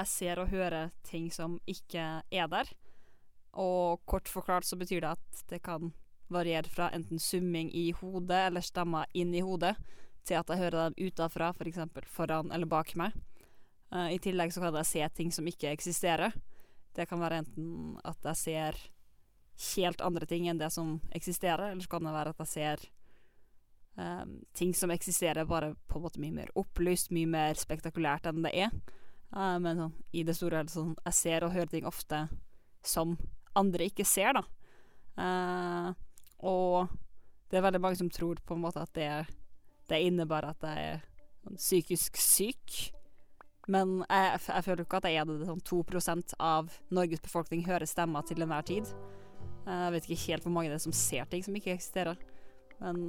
jeg ser og hører ting som ikke er der. Og kort forklart så betyr det at det kan variere fra enten summing i hodet eller stemmer inn i hodet, til at jeg hører dem utafra, f.eks. For foran eller bak meg. Uh, I tillegg så kan jeg se ting som ikke eksisterer. Det kan være enten at jeg ser helt andre ting enn det som eksisterer, eller så kan det være at jeg ser um, ting som eksisterer, bare på en måte mye mer opplyst, mye mer spektakulært enn det er. Uh, men sånn, i det store hele sånn Jeg ser og hører ting ofte som andre ikke ser, da. Uh, og det er veldig mange som tror på en måte at det, det innebærer at jeg er sånn psykisk syk. Men jeg, jeg føler ikke at jeg er det. Sånn 2% av Norges befolkning hører stemmer til enhver tid. Jeg vet ikke helt hvor mange det er som ser ting som ikke eksisterer. Men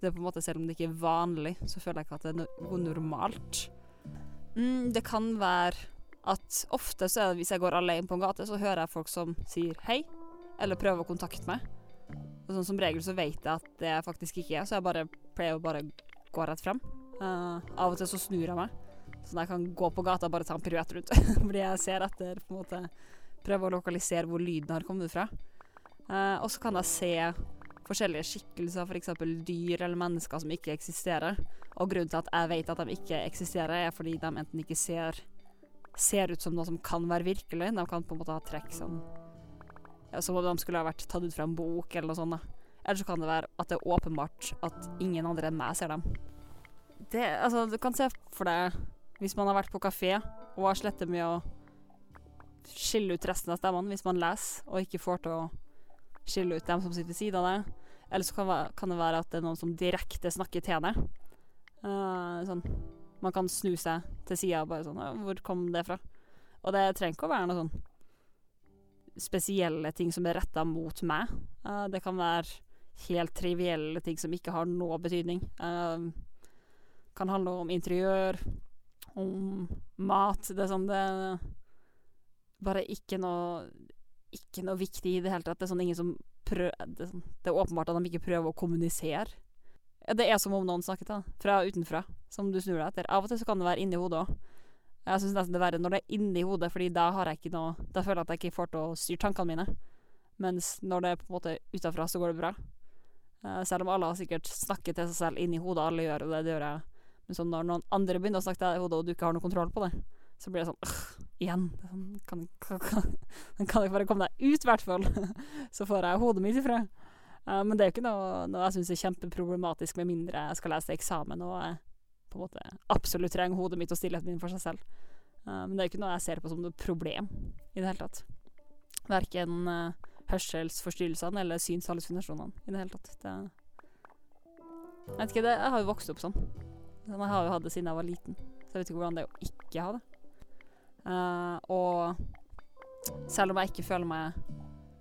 det er på en måte selv om det ikke er vanlig, så føler jeg ikke at det er noe normalt. Mm, det kan være at ofte så er det hvis jeg går alene på en gate, så hører jeg folk som sier hei, eller prøver å kontakte meg. Og sånn Som regel så vet jeg at det faktisk ikke er, så jeg bare pleier å bare gå rett frem. Uh, av og til så snur jeg meg, sånn at jeg kan gå på gata og bare ta en piruett rundt. Fordi jeg ser etter på en måte Prøver å lokalisere hvor lyden har kommet fra. Uh, og så kan jeg se forskjellige skikkelser, f.eks. For dyr eller mennesker som ikke eksisterer. Og grunnen til at jeg vet at de ikke eksisterer, er fordi de enten ikke ser ser ut som noe som kan være virkelig. De kan på en måte ha trekk som ja, Som om de skulle ha vært tatt ut fra en bok eller noe sånt. Da. Eller så kan det være at det er åpenbart at ingen andre enn meg ser dem. Det, altså, du kan se for deg hvis man har vært på kafé og har slettet med å skille ut resten av stemmene hvis man leser og ikke får til å skille ut dem som sitter ved siden av deg. Eller så kan, det være at det er noen som direkte snakker til deg. Uh, sånn man kan snu seg til sida og bare sånn Hvor kom det fra? Og det trenger ikke å være noe sånn spesielle ting som er retta mot meg. Uh, det kan være helt trivielle ting som ikke har noe betydning. Uh, kan handle om interiør, om mat. Det er sånn det Bare ikke noe Ikke noe viktig i det hele tatt. Det er sånn ingen som prøver det, sånn, det er åpenbart at de ikke prøver å kommunisere. Det er som om noen snakket da, fra utenfra, som du snur deg etter. Av og til så kan det være inni hodet òg. Jeg syns nesten det er verre når det er inni hodet, Fordi da har jeg ikke noe Da føler jeg at jeg ikke får til å styre tankene mine. Mens når det er på en måte utafra, så går det bra. Uh, selv om alle har sikkert snakket til seg selv inni hodet, alle gjør det, det gjør jeg. Men sånn når noen andre begynner å snakke til deg i hodet, og du ikke har noe kontroll på det, så blir det sånn øh, igjen. Det sånn, kan, kan, kan, kan, ikke bare komme deg ut, i hvert fall. så får jeg hodet mitt ifra. Uh, men det er jo ikke noe, noe jeg syns er kjempeproblematisk, med mindre jeg skal lese eksamen og jeg på en måte absolutt trenger hodet mitt og stillheten min for seg selv. Uh, men det er jo ikke noe jeg ser på som noe problem i det hele tatt. Verken uh, hørselsforstyrrelsene eller synshallusinasjonene i det hele tatt. Det, jeg vet ikke, det, jeg har jo vokst opp sånn. sånn. Jeg har jo hatt det siden jeg var liten, så jeg vet ikke hvordan det er å ikke ha det. Og selv om jeg ikke føler meg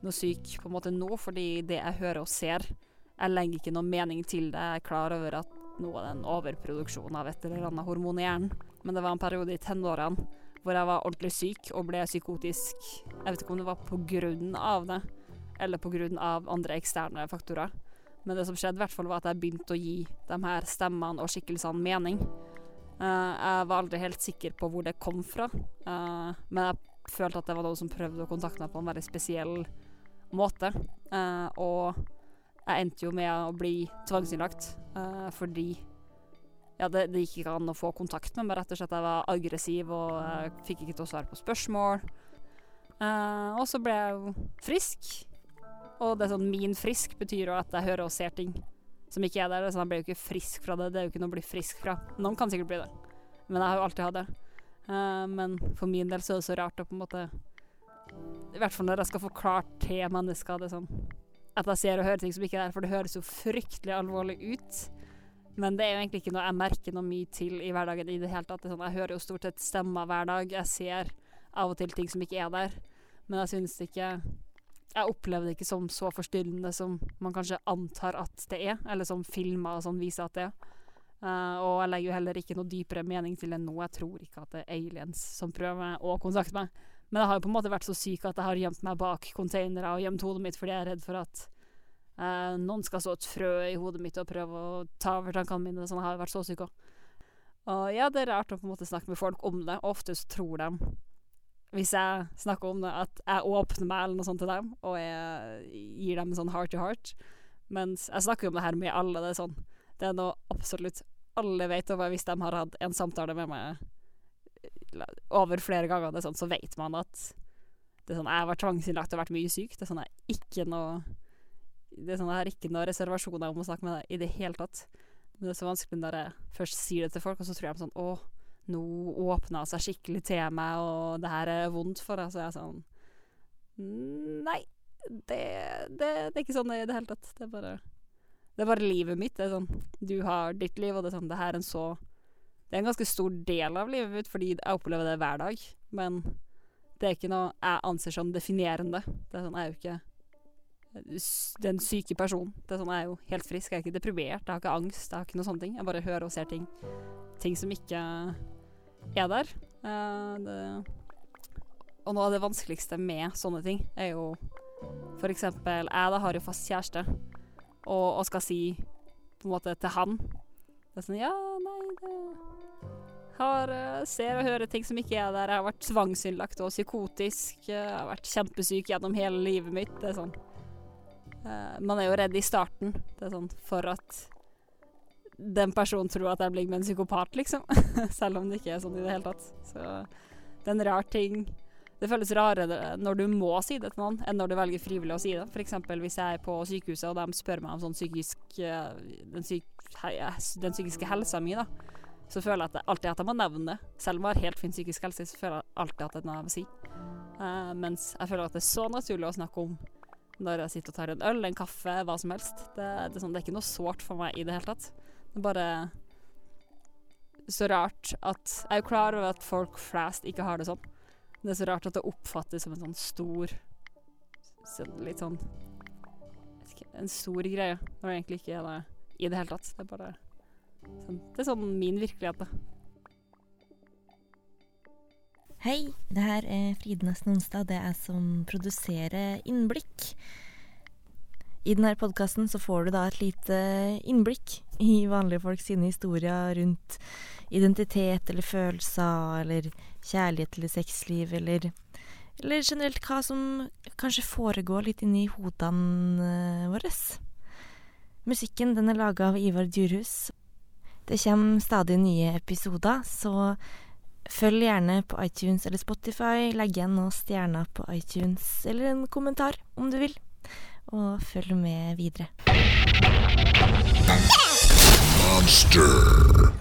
noe syk på en måte nå, fordi det jeg hører og ser Jeg legger ikke noe mening til det. Jeg er klar over at nå er det en overproduksjon av et eller annet hormon i hjernen. Men det var en periode i tenårene hvor jeg var ordentlig syk og ble psykotisk. Jeg vet ikke om det var på grunn av det, eller på grunn av andre eksterne faktorer. Men det som skjedde, i hvert fall var at jeg begynte å gi de her stemmene og skikkelsene mening. Uh, jeg var aldri helt sikker på hvor det kom fra, uh, men jeg følte at det var noen som prøvde å kontakte meg på en veldig spesiell måte. Uh, og jeg endte jo med å bli tvangsinnlagt fordi ja, det, det, gikk ikke an å få kontakt med meg, rett og slett. Jeg var aggressiv og jeg fikk ikke til å svare på spørsmål. Uh, og så ble jeg jo frisk. Og det er sånn min frisk betyr jo at jeg hører og ser ting som ikke er der. Så jeg blir jo ikke frisk fra det. Det er jo ikke noe å bli frisk fra. Noen kan sikkert bli det, men jeg har jo alltid hatt det. Uh, men for min del så er det så rart å på en måte i hvert fall når jeg skal forklare til mennesker det sånn at jeg ser og hører ting som ikke er der, for det høres jo fryktelig alvorlig ut. Men det er jo egentlig ikke noe jeg merker noe mye til i hverdagen i det hele tatt. Det sånn, jeg hører jo stort sett stemmer hver dag. Jeg ser av og til ting som ikke er der. Men jeg syns ikke Jeg opplever det ikke som så forstyrrende som man kanskje antar at det er, eller som filmer og sånn viser at det er. Uh, og jeg legger jo heller ikke noe dypere mening til det nå. Jeg tror ikke at det er aliens som prøver å kontakte meg. Men jeg har jo på en måte vært så syk at jeg har gjemt meg bak containere og gjemt hodet mitt fordi jeg er redd for at uh, noen skal så et frø i hodet mitt og prøve å ta over tankene mine. Sånn, jeg har vært så syk òg. Og ja, det er rart å på en måte snakke med folk om det. Ofte så tror de, hvis jeg snakker om det, at jeg åpner meg eller noe sånt til dem, og jeg gir dem sånn heart to heart. Mens jeg snakker jo om det her med alle. Det er sånn Det er noe absolutt alle vet, om hvis de har hatt en samtale med meg over flere ganger, det er sånn, så vet man at det er sånn, jeg har vært tvangsinnlagt og vært mye syk. Det er sånn, jeg ikke noe Det er sånn, jeg har ikke noen reservasjoner om å snakke med deg i det hele tatt. Men det er så vanskelig når jeg først sier det til folk, og så tror jeg sånn Å, nå åpna seg skikkelig til meg, og det her er vondt for deg. Så jeg er sånn Nei, det, det, det, er ikke sånn i det hele tatt. Det er bare Det er bare livet mitt. Det er sånn Du har ditt liv, og det er sånn Det her er en så Det er en ganske stor del av livet mitt, fordi jeg opplever det hver dag. Men det er ikke noe jeg anser som definerende. Det er sånn Jeg er jo ikke den syke personen. Det er sånn, Jeg er jo helt frisk, jeg er ikke deprimert, jeg har ikke angst, jeg har ikke noe sånne ting. Jeg bare hører og ser ting. Ting som ikke er der. Uh, det og noe av det vanskeligste med sånne ting er jo eksempel Jeg da har jo fast kjæreste, og, og skal si på en måte til han Det er sånn Ja, nei, det har, uh, ser og hører ting som ikke er der. Jeg har vært tvangsinnlagt og psykotisk. Jeg har vært kjempesyk gjennom hele livet mitt. Det er sånn man er jo redd i starten. Det er sånn for at den personen tror at jeg blir med en psykopat, liksom. Selv om det ikke er sånn i det hele tatt. Så det er en rar ting. Det føles rarere når du må si det til noen, enn når du velger frivillig å si det. F.eks. hvis jeg er på sykehuset og de spør meg om sånn psykisk uh, den, syk, den, psykiske helsa mi, da. Så føler jeg at det alltid at jeg må nevne det. Selv om jeg har helt fin psykisk helse, så føler jeg alltid at det er noe jeg må si. Uh, mens jeg føler at det er så naturlig å snakke om når jeg sitter og tar en øl, en kaffe, hva som helst. Det, det, er, sånn, det er ikke noe sårt for meg i det hele tatt. Det er bare så rart at Jeg er jo klar over at folk flest ikke har det sånn. Det er så rart at det oppfattes som en sånn stor Litt sånn ikke, En stor greie, når det egentlig ikke er det i det hele tatt. Det er bare sånn, Det er sånn min virkelighet, da. Hei, det her er Fride Nesten Onsdag. Det er jeg som produserer Innblikk. I denne podkasten så får du da et lite innblikk i vanlige folk sine historier rundt identitet eller følelser eller kjærlighet eller sexliv eller eller generelt hva som kanskje foregår litt inni hodene eh, våre. Musikken den er laga av Ivar Djurhus. Det kommer stadig nye episoder, så Følg gjerne på iTunes eller Spotify. Legg igjen noen stjerner på iTunes, eller en kommentar om du vil. Og følg med videre. Monster.